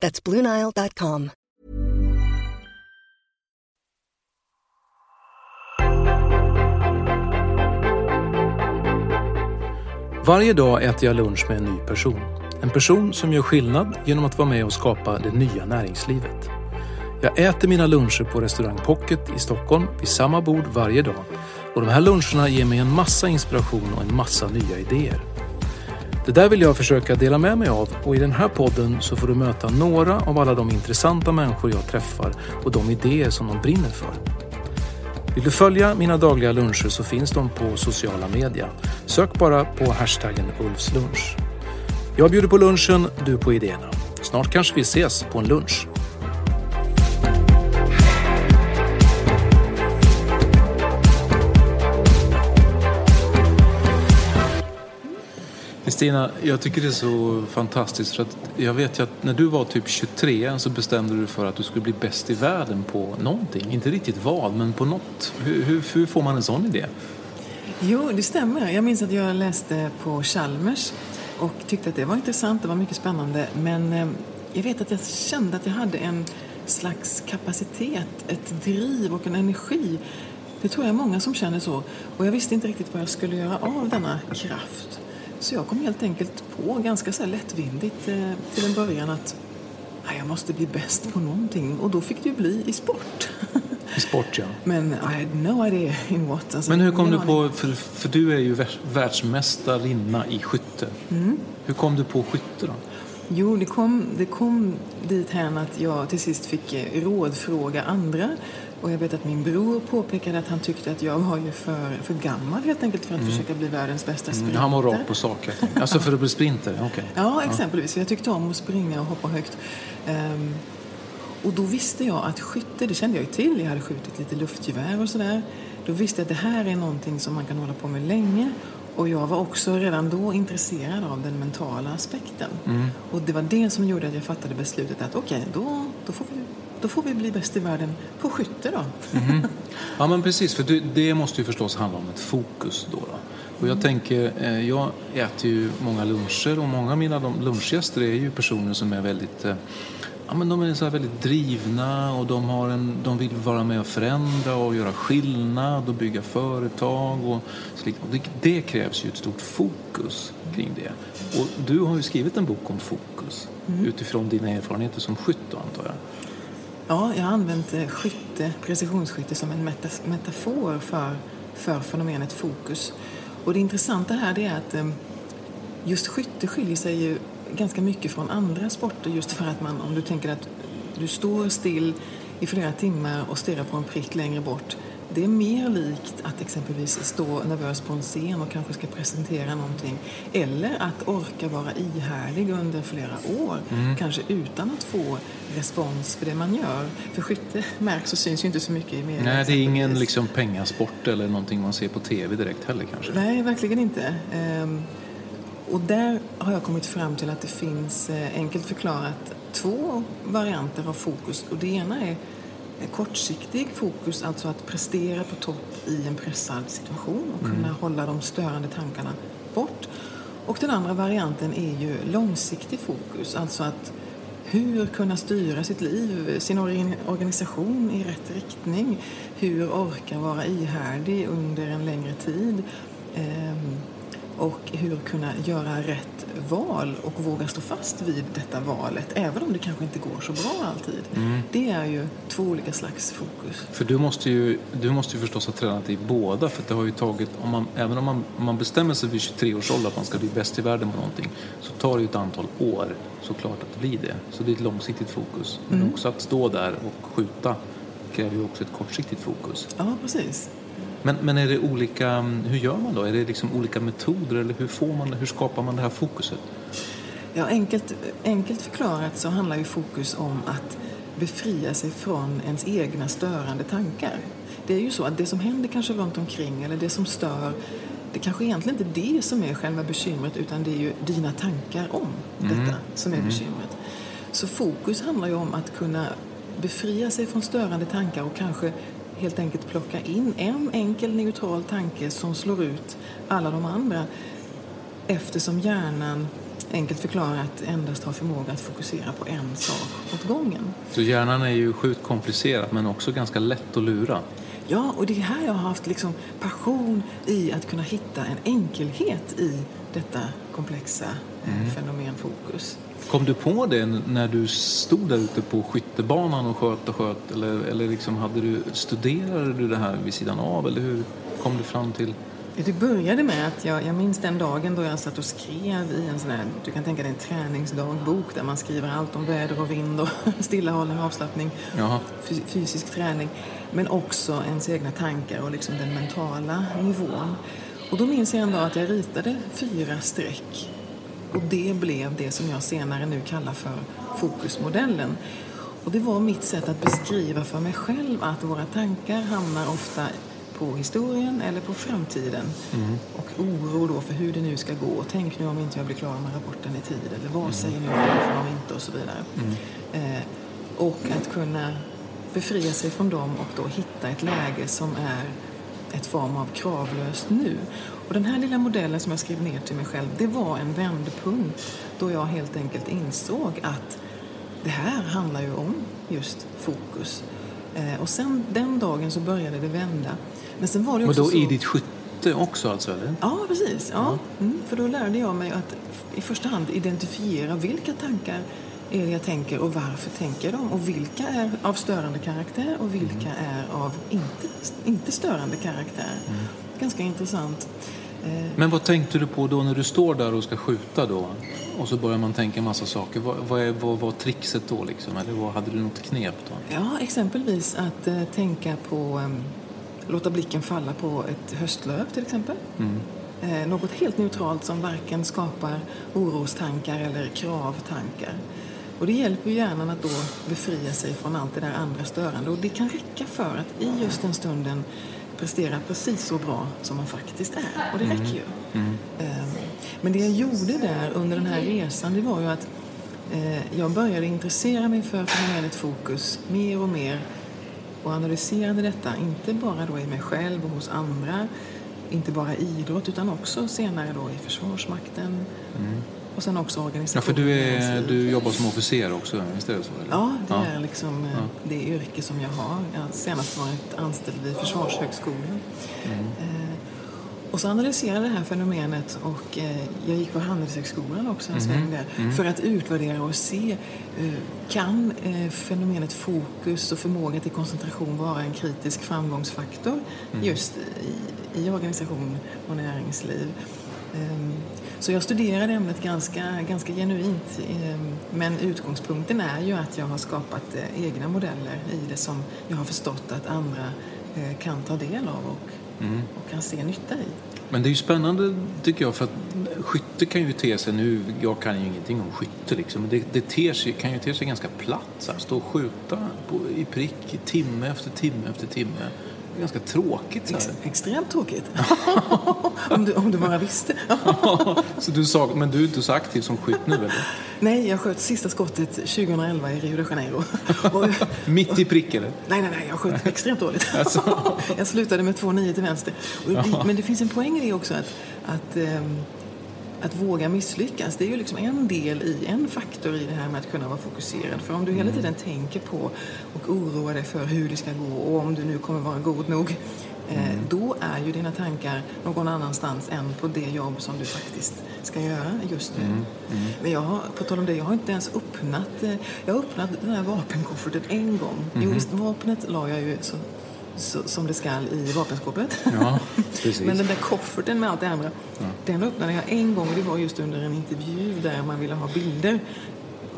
That's BlueNile.com. Varje dag äter jag lunch med en ny person. En person som gör skillnad genom att vara med och skapa det nya näringslivet. Jag äter mina luncher på restaurang Pocket i Stockholm vid samma bord varje dag. Och de här luncherna ger mig en massa inspiration och en massa nya idéer. Det där vill jag försöka dela med mig av och i den här podden så får du möta några av alla de intressanta människor jag träffar och de idéer som de brinner för. Vill du följa mina dagliga luncher så finns de på sociala media. Sök bara på hashtaggen Ulfslunch. Jag bjuder på lunchen, du på idéerna. Snart kanske vi ses på en lunch. Kristina, jag tycker det är så fantastiskt för att jag vet ju att när du var typ 23 så bestämde du för att du skulle bli bäst i världen på någonting. Inte riktigt vad, men på något. Hur, hur, hur får man en sån idé? Jo, det stämmer. Jag minns att jag läste på Chalmers och tyckte att det var intressant, det var mycket spännande. Men ehm, jag vet att jag kände att jag hade en slags kapacitet, ett driv och en energi. Det tror jag är många som känner så. Och jag visste inte riktigt vad jag skulle göra av denna kraft. Så jag kom helt enkelt på ganska så lättvindigt eh, till en början att jag måste bli bäst på någonting. Och då fick det ju bli i sport. I sport, ja. Men I had no idea in what. Alltså, Men hur kom du på, för, för, du är ju världsmästarinna i skytte. Mm. Hur kom du på skytte då? Jo, det kom, det kom dit att jag till sist fick eh, rådfråga andra och jag vet att min bror påpekade att han tyckte att jag var ju för, för gammal helt enkelt för att mm. försöka bli världens bästa sprinter. Mm, han var rakt på sak. Alltså för att bli sprinter? Okay. Ja, exempelvis. Ja. Jag tyckte om att springa och hoppa högt. Um, och då visste jag att skytte, det kände jag ju till. Jag hade skjutit lite luftgevär och sådär. Då visste jag att det här är någonting som man kan hålla på med länge. Och jag var också redan då intresserad av den mentala aspekten. Mm. Och det var det som gjorde att jag fattade beslutet att okej, okay, då, då får vi då får vi bli bäst i världen på skytte då. Mm. Ja men precis, för det måste ju förstås handla om ett fokus då. då. Och jag mm. tänker, eh, jag äter ju många luncher och många av mina lunchgäster är ju personer som är väldigt eh, Ja, men de är så väldigt drivna och de, har en, de vill vara med och förändra och göra skillnad och bygga företag. Och, och det, det, krävs ju ett stort fokus kring det. Och du har ju skrivit en bok om fokus mm. utifrån dina erfarenheter som skytt antar jag. Ja, jag har använt eh, skytte, precisionsskytte som en metafor för, för fenomenet fokus. Och det intressanta här är att eh, just skytte skiljer sig ju ganska mycket från andra sporter just för att man, om du tänker att du står still i flera timmar och stirrar på en prick längre bort det är mer likt att exempelvis stå nervös på en scen och kanske ska presentera någonting. Eller att orka vara ihärdig under flera år, mm. kanske utan att få respons för det man gör. För skytte märks och syns ju inte så mycket i media. Nej, det är ingen liksom pengasport eller någonting man ser på tv direkt heller kanske. Nej, verkligen inte. Um, och där har jag kommit fram till att det finns, eh, enkelt förklarat, två varianter av fokus. Och det ena är kortsiktig fokus, alltså att prestera på topp i en pressad situation och kunna mm. hålla de störande tankarna bort. Och den andra varianten är ju långsiktig fokus, alltså att hur kunna styra sitt liv, sin organisation i rätt riktning. Hur orka vara ihärdig under en längre tid. Och hur kunna göra rätt val och våga stå fast vid detta valet även om det kanske inte går så bra alltid. Mm. Det är ju två olika slags fokus. För du måste ju, du måste ju förstås ha tränat i båda för det har ju tagit, om man, även om man, om man bestämmer sig vid 23 års ålder att man ska bli bäst i världen på någonting så tar det ju ett antal år såklart att blir det. Så det är ett långsiktigt fokus. Men mm. också att stå där och skjuta kräver ju också ett kortsiktigt fokus. Ja, precis. Men, men är det olika, hur gör man då? Är det liksom olika metoder eller hur, får man, hur skapar man det här fokuset? Ja, enkelt, enkelt förklarat så handlar ju fokus om att befria sig från ens egna störande tankar. Det är ju så att det som händer kanske runt omkring eller det som stör det kanske egentligen inte är det som är själva bekymret utan det är ju dina tankar om mm. detta som är mm. bekymret. Så fokus handlar ju om att kunna befria sig från störande tankar och kanske helt enkelt plocka in en enkel neutral tanke som slår ut alla de andra eftersom hjärnan enkelt förklarat endast har förmåga att fokusera på en sak åt gången. Så hjärnan är ju sjukt komplicerad men också ganska lätt att lura? Ja, och det är här jag har haft liksom passion i att kunna hitta en enkelhet i detta komplexa eh, mm. fenomen fokus. Kom du på det när du stod där ute på skyttebanan och sköt och sköt? Eller, eller liksom hade du, studerade du det här vid sidan av? Eller hur kom du fram till? Det började med att jag, jag minns den dagen då jag satt och skrev i en sån här, du kan tänka dig en träningsdagbok där man skriver allt om väder och vind och stillahållning avslappning, Jaha. fysisk träning, men också ens egna tankar och liksom den mentala nivån. Och då minns jag en dag att jag ritade fyra streck och det blev det som jag senare nu kallar för fokusmodellen. Och det var mitt sätt att beskriva för mig själv att våra tankar hamnar ofta på historien eller på framtiden. Mm. Och oro då för hur det nu ska gå. Tänk nu om inte jag blir klar med rapporten i tid. Eller vad mm. säger nu för om inte och så vidare. Mm. Eh, och att kunna befria sig från dem och då hitta ett läge som är ett form av kravlöst nu. Och den här lilla modellen som jag skrev ner till mig själv, det var en vändpunkt då jag helt enkelt insåg att det här handlar ju om just fokus. Eh, och sen den dagen så började det vända. Men sen var det också Och då så... i ditt skytte också alltså? Eller? Ja, precis. Ja. Mm, för då lärde jag mig att i första hand identifiera vilka tankar är det jag tänker och varför tänker dem och vilka är av störande karaktär och vilka mm. är av inte, inte störande karaktär. Mm. Ganska intressant. Eh, Men vad tänkte du på då när du står där och ska skjuta då? Och så börjar man tänka en massa saker. Vad, vad, är, vad var trixet då liksom? Eller vad, hade du något knep då? Ja, exempelvis att uh, tänka på, um, låta blicken falla på ett höstlöv till exempel. Mm. Uh, något helt neutralt som varken skapar orostankar eller kravtankar. Och det hjälper hjärnan att då befria sig från allt det där andra störande. Och det kan räcka för att i just den stunden prestera precis så bra som man faktiskt är. Och det mm. räcker ju. Mm. Mm. Men det jag gjorde där under den här resan det var ju att eh, jag började intressera mig för fenomenet fokus mer och mer och analyserade detta, inte bara då i mig själv och hos andra, inte bara i idrott utan också senare då i Försvarsmakten, mm. Och sen också organisation. Ja, för du, är, du jobbar som officer också, visst är det så? Eller? Ja, det ja. är liksom eh, ja. det yrke som jag har. Jag har senast varit anställd vid Försvarshögskolan. Mm. Eh, och så analyserade jag det här fenomenet och eh, jag gick på Handelshögskolan också en sväng mm. där mm. för att utvärdera och se eh, kan eh, fenomenet fokus och förmåga till koncentration vara en kritisk framgångsfaktor mm. just i, i organisation och näringsliv. Ehm, så jag studerade ämnet ganska, ganska genuint. Ehm, men utgångspunkten är ju att jag har skapat eh, egna modeller i det som jag har förstått att andra eh, kan ta del av och, mm. och kan se nytta i. Men det är ju spännande tycker jag för att skytte kan ju te sig nu, jag kan ju ingenting om skytte liksom, men det, det ter sig, kan ju te sig ganska platt så här, stå och skjuta på, i prick timme efter timme efter timme ganska tråkigt. Så Ex extremt tråkigt. om, du, om du bara visste. så du sa, men du är inte så aktiv som skytt nu eller? Nej, jag sköt sista skottet 2011 i Rio de Janeiro. Mitt i prick eller? Nej, nej, nej, jag sköt extremt dåligt. Alltså. jag slutade med 2,9 till vänster. Det, men det finns en poäng i det också att, att um, att våga misslyckas, det är ju liksom en del i, en faktor i det här med att kunna vara fokuserad. För om du hela mm. tiden tänker på och oroar dig för hur det ska gå och om du nu kommer vara god nog Eh, då är ju dina tankar någon annanstans än på det jobb som du faktiskt ska göra just nu. Mm, Men jag har, på tal om det, jag har inte ens öppnat, eh, jag har öppnat den här vapenkofferten en gång. Mm-hmm. Jo, visst, vapnet la jag ju så, så, som det skall i vapenskåpet. Ja, precis. Men den där kofferten med allt det andra, den öppnade jag en gång och det var just under en intervju där man ville ha bilder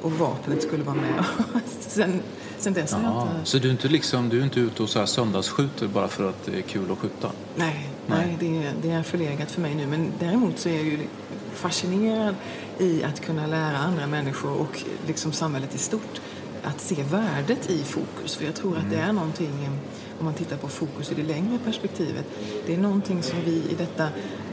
och vapnet skulle vara med. sen, sen dess har jag Ja, inte... så du är inte, liksom, du är inte ute och så här söndagsskjuter bara för att det är kul att skjuta? Nej, Nej. nej. det, är, det är förlegat för mig nu. Men däremot så är jag ju fascinerad i att kunna lära andra människor och liksom samhället i stort att se värdet i fokus. För jag tror att det är någonting, om man tittar på fokus i det längre perspektivet, det är någonting som vi i detta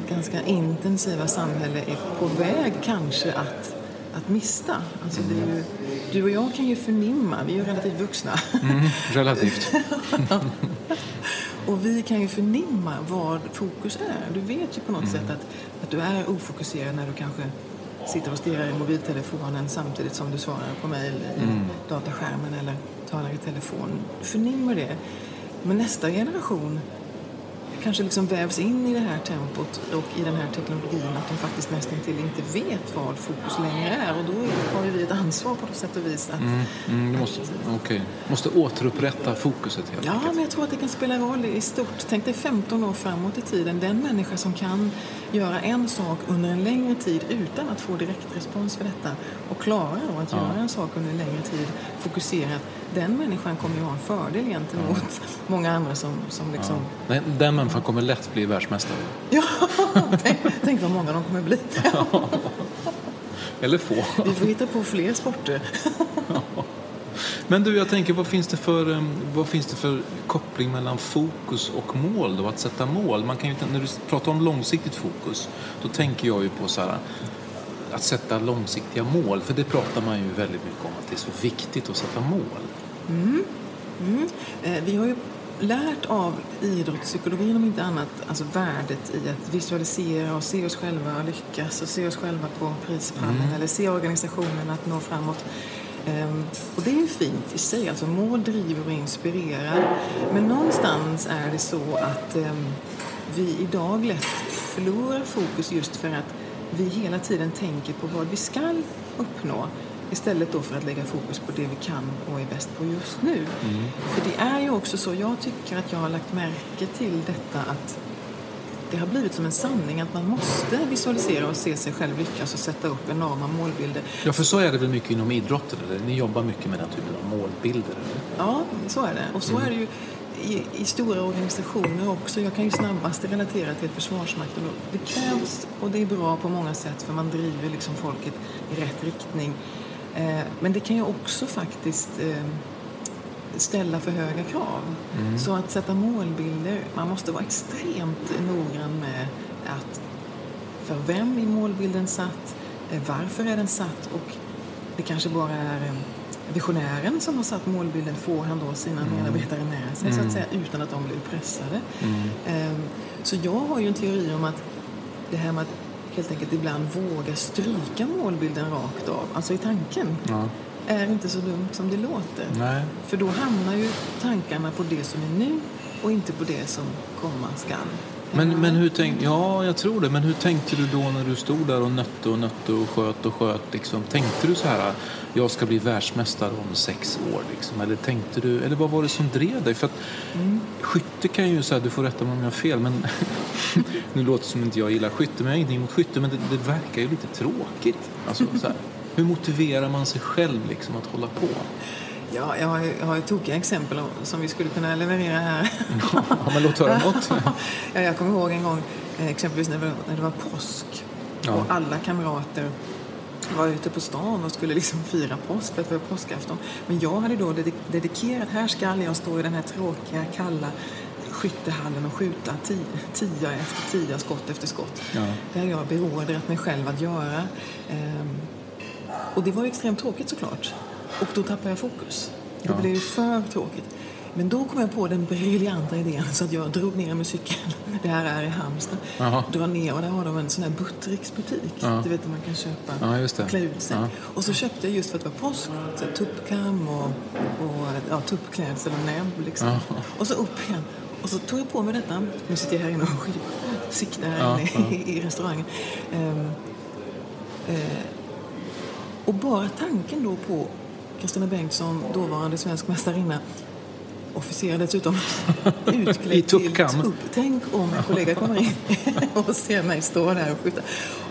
ganska intensiva samhälle är på väg kanske att, att mista. Alltså det är ju, du och jag kan ju förnimma, vi är ju relativt vuxna, Mm, relativt. Och vi kan ju förnimma vad fokus är. Du vet ju på något sätt att, att du är ofokuserad när du kanske sitter och stirrar i mobiltelefonen samtidigt som du svarar på mejl i dataskärmen eller talar i telefon. Du förnimmer det. Men nästa generation kanske liksom vävs in i det här tempot och i den här teknologin att de faktiskt nästan till inte vet vad fokus längre är. Och då har ju vi ett ansvar på något sätt och vis att Mm, du måste, okej. måste återupprätta fokuset helt Ja, enkelt. men jag tror att det kan spela roll i stort. Tänk dig 15 år framåt i tiden. Den människa som kan göra en sak under en längre tid utan att få direkt respons för detta och klarar att göra en sak under en längre tid fokuserat. Den människan kommer ju ha en fördel gentemot många andra som, som liksom... Nej, Den människan kommer lätt bli världsmästare. Ja, tänk, tänk vad många de kommer bli. Eller få. Vi får hitta på fler sporter. Men du, jag tänker, vad finns det för, vad finns det för koppling mellan fokus och mål då? Att sätta mål. Man kan ju, när du pratar om långsiktigt fokus, då tänker jag ju på så här, att sätta långsiktiga mål. För det pratar man ju väldigt mycket om, att det är så viktigt att sätta mål. Eh, Vi har ju lärt av idrottspsykologin om inte annat, alltså värdet i att visualisera och se oss själva lyckas och se oss själva på prispallen eller se organisationen att nå framåt. Ehm, Och det är ju fint i sig, alltså mål driver och inspirerar. Men någonstans är det så att ehm, vi idag lätt förlorar fokus just för att vi hela tiden tänker på vad vi ska uppnå istället då för att lägga fokus på det vi kan och är bäst på just nu. För det är ju också så, jag tycker att jag har lagt märke till detta att det har blivit som en sanning att man måste visualisera och se sig själv lyckas och sätta upp enorma målbilder. Ja, för så är det väl mycket inom idrotten? Eller? Ni jobbar mycket med den typen av målbilder? Eller? Ja, så är det. Och så är det ju i, i stora organisationer också. Jag kan ju snabbast relatera till Försvarsmakten. Det krävs, och det är bra på många sätt, för man driver liksom folket i rätt riktning. Eh, men det kan ju också faktiskt eh, ställa för höga krav. Så att sätta målbilder, man måste vara extremt noggrann med att för vem är målbilden satt? Eh, Varför är den satt? Och det kanske bara är eh, visionären som har satt målbilden. Får han då sina medarbetare med sig så att säga utan att de blir pressade? Ehm, Så jag har ju en teori om att det här med att helt enkelt ibland våga stryka målbilden rakt av, alltså i tanken, Ja. är inte så dumt som det låter. Nej. För då hamnar ju tankarna på det som är nu och inte på det som komma skall. Men, men hur tänk, ja, jag tror det. Men hur tänkte du då när du stod där och nötte och nötte och sköt och sköt? Liksom? Tänkte du så här, jag ska bli världsmästare om sex år? Liksom? Eller tänkte du, eller vad var det som drev dig? För att skytte kan ju, så här, du får rätta mig om jag har fel, men nu låter det som inte jag gillar skytte, men jag har ingenting emot skytte, men det, det verkar ju lite tråkigt. Alltså, så här, hur motiverar man sig själv liksom, att hålla på? Ja, jag har, ju- jag har ju tokiga exempel som vi skulle kunna leverera här. Ja, men låt höra något. ja, jag kommer ihåg en gång, eh, exempelvis när det var, när det var påsk Ja. och alla kamrater var ute på stan och skulle liksom fira påsk för att det var påskafton. Men jag hade då dedik- dedikerat, här ska jag stå i den här tråkiga, kalla skyttehallen och skjuta ti- tia efter tia, skott efter skott. Ja. Det har jag beordrat mig själv att göra. Ehm, och det var extremt tråkigt såklart. Och då tappade jag fokus. Det Ja. blev ju för tråkigt. Men då kom jag på den briljanta idén så att jag drog ner med cykeln. Det här är i Halmstad. Drar ner och där har de en sån här Buttericks-butik. Ja. Du vet där man kan köpa Ja, just det. klä ut sig. Ja. Och så köpte jag just för att det var påsk, så tuppkam och, och ja, tuppklädsel och näbb liksom. Och så upp igen. Och så tog jag på mig detta. Nu sitter jag här inne och siktar här Ja, inne ja. i, restaurangen. Ehm, eh, och bara tanken då på Kristina Bengtsson, dåvarande svensk mästarinna, officer dessutom, utklädd I till tupp. Tänk om en kollega kommer in och ser mig stå där och skjuta.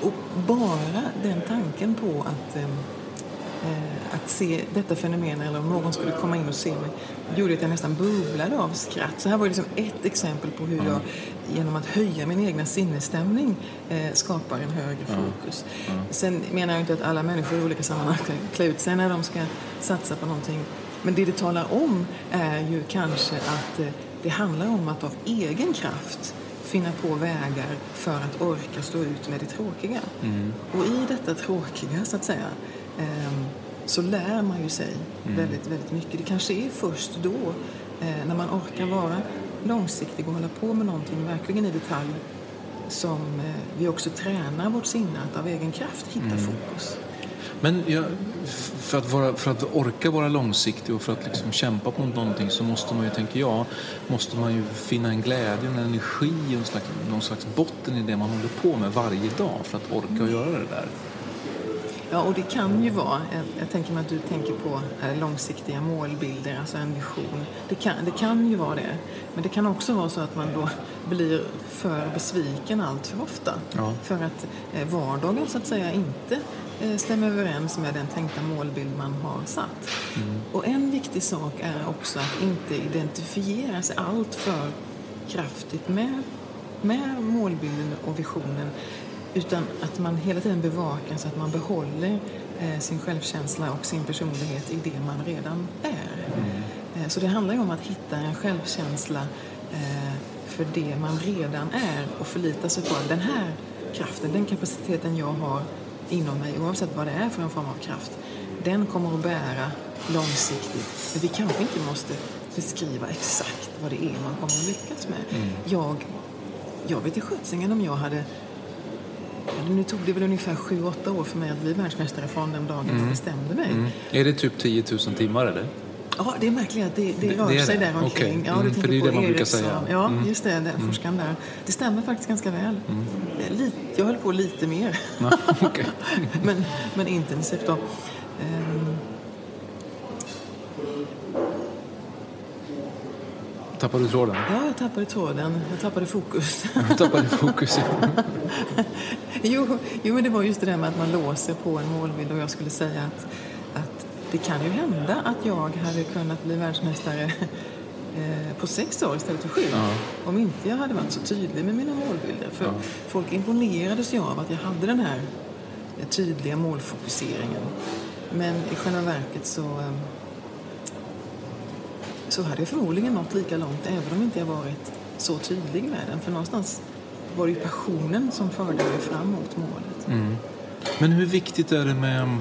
Och bara den tanken på att eh, att se detta fenomen eller om någon skulle komma in och se mig gjorde att jag nästan bubblade av skratt. Så här var liksom ett exempel på hur jag genom att höja min egna sinnesstämning eh, skapar en högre fokus. Sen menar jag inte att alla människor i olika sammanhang klä ut sig när de ska satsa på någonting. Men det det talar om är ju kanske att eh, det handlar om att av egen kraft finna på vägar för att orka stå ut med det tråkiga. Och i detta tråkiga, så att säga, så lär man ju sig väldigt, väldigt mycket. Det kanske är först då, eh, när man orkar vara långsiktig och hålla på med någonting verkligen i detalj, som eh, vi också tränar vårt sinne att av egen kraft hitta fokus. Men jag, för, att vara, för att orka vara långsiktig och för att liksom kämpa mot någonting så måste man ju, tänker jag, måste man ju finna en glädje, en energi och en slags, någon slags botten i det man håller på med varje dag för att orka och göra det där. Ja, och det kan ju vara, jag, jag tänker mig att du tänker på eh, långsiktiga målbilder, alltså en vision. Det kan, det kan ju vara det. Men det kan också vara så att man då blir för besviken allt för ofta. Ja. För att eh, vardagen så att säga inte eh, stämmer överens med den tänkta målbild man har satt. Och en viktig sak är också att inte identifiera sig allt för kraftigt med, med målbilden och visionen utan att man hela tiden bevakar så att man behåller eh, sin självkänsla och sin personlighet i det man redan är. Eh, så det handlar ju om att hitta en självkänsla eh, för det man redan är och förlita sig på den här kraften, den kapaciteten jag har inom mig, oavsett vad det är för en form av kraft, den kommer att bära långsiktigt. Men vi kanske inte måste beskriva exakt vad det är man kommer att lyckas med. Jag, jag vet i sjuttsingen om jag hade Nu tog det väl ungefär 7-8 år för mig att bli världsmästare från den dagen jag bestämde mig. Är det typ 10 000 timmar eller? Ja, det är märkligt att det, det, Det- rör det sig det? där omkring. Okej. Ja, Mm, du för tänker det är det man brukar säga. Ja, Mm. just det, den forskaren där. Det stämmer faktiskt ganska väl. Eh, Lite, jag höll på lite mer, men, men intensivt då. Ehm, Tappade du tråden? Ja, jag tappade tråden. Jag tappade fokus. Du tappade fokus. jo, jo, men det var just det där med att man låser på en målbild och jag skulle säga att, att det kan ju hända att jag hade kunnat bli världsmästare eh, på sex år istället för sju. Ja. Om inte jag hade varit så tydlig med mina målbilder. För Ja. folk imponerades ju av att jag hade den här eh, tydliga målfokuseringen. Men i själva verket så, eh, så hade jag förmodligen nått lika långt även om inte jag varit så tydlig med den. För någonstans var det ju passionen som förde mig fram mot målet. Men hur viktigt är det med...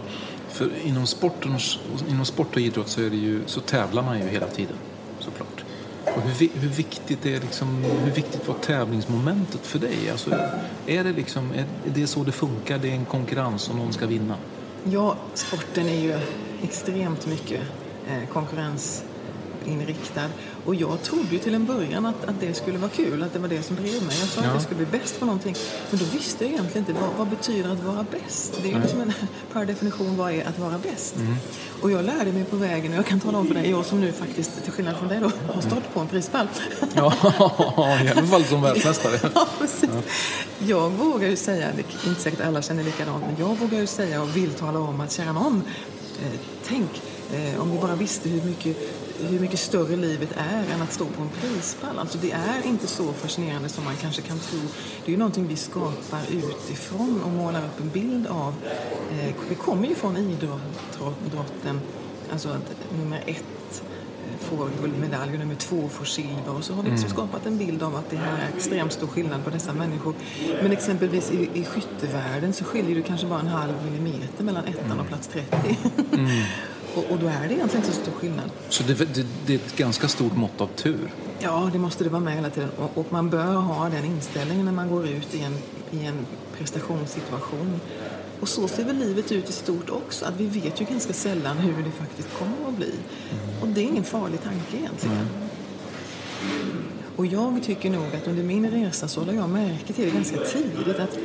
För inom, sportens, inom sport och idrott så, är det ju, så tävlar man ju hela tiden, såklart. Och hur, hur, viktigt är liksom, hur viktigt var tävlingsmomentet för dig? Alltså, är, det liksom, är det så det funkar? Det är en konkurrens och någon ska vinna? Ja, sporten är ju extremt mycket eh, konkurrensinriktad. Och jag trodde ju till en början att, att det skulle vara kul, att det var det som drev mig. Jag sa Ja. att jag skulle bli bäst på någonting. Men då visste jag egentligen inte vad, vad betyder att vara bäst. Det är ju liksom en, per definition, vad är att vara bäst? Och jag lärde mig på vägen, och jag kan tala om för dig, jag som nu faktiskt, till skillnad från dig då, har stått på en prispall. Ja, i alla fall som världsmästare. Ja, precis. Jag vågar ju säga, det är inte säkert alla känner likadant, men jag vågar ju säga och vill tala om att kära någon, eh, tänk eh, om vi bara visste hur mycket, hur mycket större livet är än att stå på en prispall. Alltså det är inte så fascinerande som man kanske kan tro. Det är ju någonting vi skapar utifrån och målar upp en bild av. Eh, vi kommer ju från idrotten, alltså att nummer ett får guldmedalj och nummer två får silver. Och så har vi liksom skapat en bild av att det här är extremt stor skillnad på dessa människor. Men exempelvis i, i skyttevärlden så skiljer det kanske bara en halv millimeter mellan ettan och plats 30. och, och då är det egentligen inte så stor skillnad. Så det, det, det är ett ganska stort mått av tur. Ja, det måste det vara med hela tiden. Och, och man bör ha den inställningen när man går ut i en, i en prestationssituation. Och så ser väl livet ut i stort också. Att vi vet ju ganska sällan hur det faktiskt kommer att bli. Och det är ingen farlig tanke egentligen. Och jag tycker nog att under min resa så lade jag märke till det ganska tidigt att,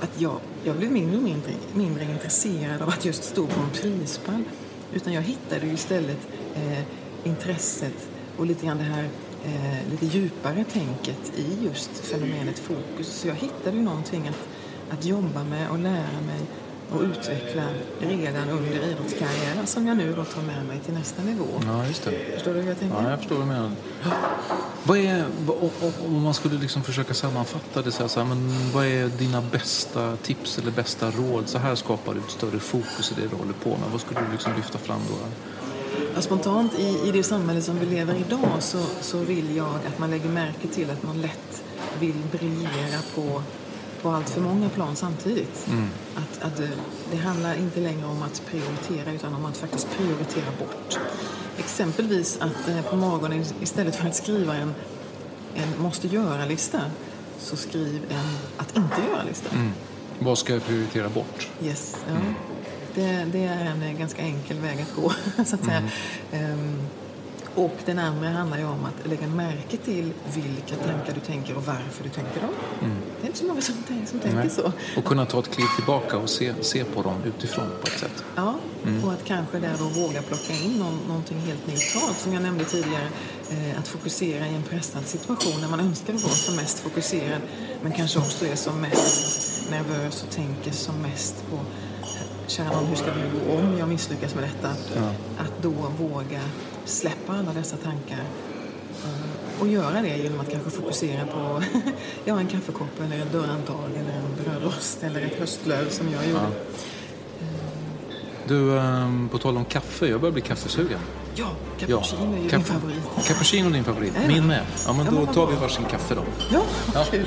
att jag, jag blev mindre och mindre, mindre intresserad av att just stå på en prispall. Utan jag hittade ju istället eh, intresset och lite grann det här eh, lite djupare tänket i just fenomenet fokus. Så jag hittade ju någonting att, att jobba med och lära mig och utveckla redan under idrottskarriären som jag nu då tar med mig till nästa nivå. Ja, just det. Förstår du hur jag tänker? Ja, jag förstår vad du menar. Vad är, om man skulle liksom försöka sammanfatta det så här, så här, men vad är dina bästa tips eller bästa råd? Så här skapar du ett större fokus i det du håller på med. Vad skulle du liksom lyfta fram då? Ja, spontant i, i det samhälle som vi lever i idag så, så vill jag att man lägger märke till att man lätt vill briljera på på allt för många plan samtidigt. Mm. Att, att det, handlar inte längre om att prioritera utan om att faktiskt prioritera bort. Exempelvis att eh, på morgonen istället för att skriva en, en måste göra-lista så skriv en att inte göra-lista. Mm. Vad ska jag prioritera bort? Yes, ja. Mm. Det, det, är en eh, ganska enkel väg att gå, så att säga. Um, och den andra handlar ju om att lägga märke till vilka tankar du tänker och varför du tänker dem. Mm. Det är inte så många som, som tänker så. Och kunna ta ett kliv tillbaka och se, se på dem utifrån på ett sätt. Ja, mm. och att kanske där då våga plocka in någon, någonting helt neutralt. Som jag nämnde tidigare, eh, att fokusera i en pressad situation när man önskar vara som mest fokuserad men kanske också är som mest nervös och tänker som mest på kära någon, hur ska det gå om jag misslyckas med detta? Ja. Att då våga släppa alla dessa tankar eh, och göra det genom att kanske fokusera på ja, en kaffekopp eller en dörrhandtag eller en brödrost eller ett höstlöv som jag gjorde. Ja. Du, ehm, på tal om kaffe, jag börjar bli kaffesugen. Ja, cappuccino ja. är ju Cap din favorit. Cappuccino är din favorit, min med. Ja, men då tar vi varsin kaffe då. Ja, ja. kul.